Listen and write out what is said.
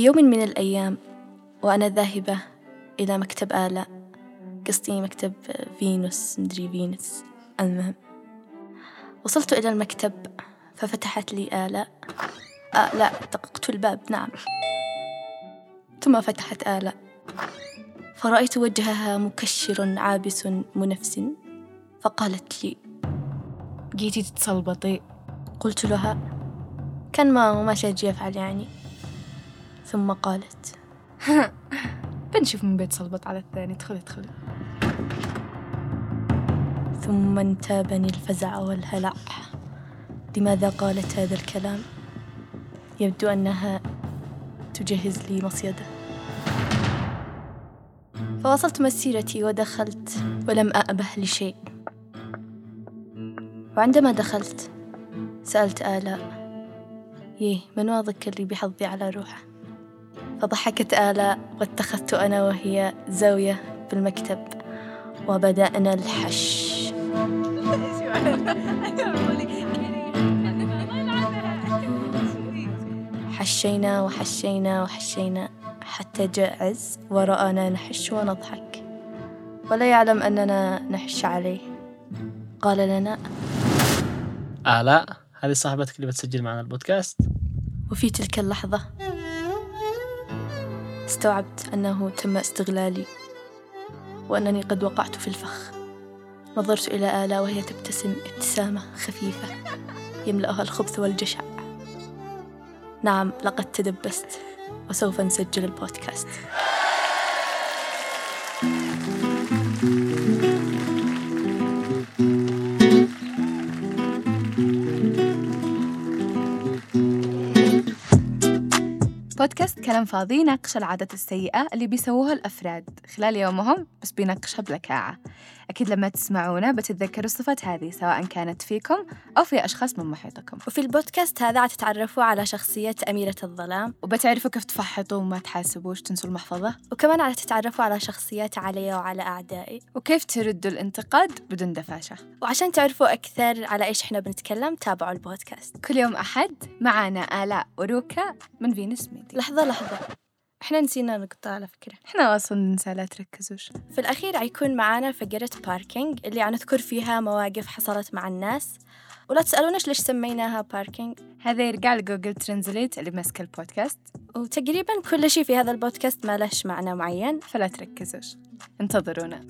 يوم من الأيام وأنا ذاهبة إلى مكتب آلاء قصدي مكتب فينوس مدري فينوس. المهم وصلت إلى المكتب ففتحت لي آلاء. آه لا دققت الباب نعم. ثم فتحت آلاء. فرأيت وجهها مكشر عابس منفس. فقالت لي جيتي تتصلبطي قلت لها كان ما وما شاجي أفعل يعني. ثم قالت. بنشوف من بيت صلبط على الثاني. ادخلي ادخلي ثم انتابني الفزع والهلع. لماذا قالت هذا الكلام؟ يبدو أنها تجهز لي مصيدة. فواصلت مسيرتي ودخلت ولم أأبه لشيء. وعندما دخلت سألت آلاء. يه من واضك اللي بحظي على روحه؟ فضحكت آلاء واتخذت أنا وهي زاوية بالمكتب وبدأنا الحش. حشينا وحشينا وحشينا حتى جاء عز ورآنا نحش ونضحك. ولا يعلم أننا نحش عليه. قال لنا آلاء هذه صاحبتك اللي بتسجل معنا البودكاست؟ وفي تلك اللحظة استوعبت أنه تم استغلالي وأنني قد وقعت في الفخ. نظرت إلى آلاء وهي تبتسم ابتسامة خفيفة يملأها الخبث والجشع. نعم لقد تدبست وسوف نسجل البودكاست. بودكاست كلام فاضي يناقش العادات السيئة اللي بيسووها الأفراد. خلال يومهم بس بيناقشها بلكاعة أكيد لما تسمعونا بتتذكروا الصفات هذه سواء كانت فيكم أو في أشخاص من محيطكم. وفي البودكاست هذا عتتعرفوا على شخصية أميرة الظلام. وبتعرفوا كيف تفحطوا وما تحاسبوش تنسوا المحفظة. وكمان عتتعرفوا على شخصيات علي وعلى أعدائي. وكيف تردوا الانتقاد بدون دفاشة وعشان تعرفوا أكثر على إيش إحنا بنتكلم تابعوا البودكاست. كل يوم أحد معانا آلاء وروكا من فينوس ميديا. لحظة لحظة. إحنا نسينا نقطة على فكرة. إحنا أصلا ننسى لا تركزوش. في الأخير حيكون معانا فقرة parking اللي عنذكر فيها مواقف حصلت مع الناس. ولا تسألوناش ليش سميناها parking هذا يرجع ل Google Translate اللي ماسك البودكاست. وتقريبا كل شيء في هذا البودكاست ما لهش معنى معين. فلا تركزوش. انتظرونا.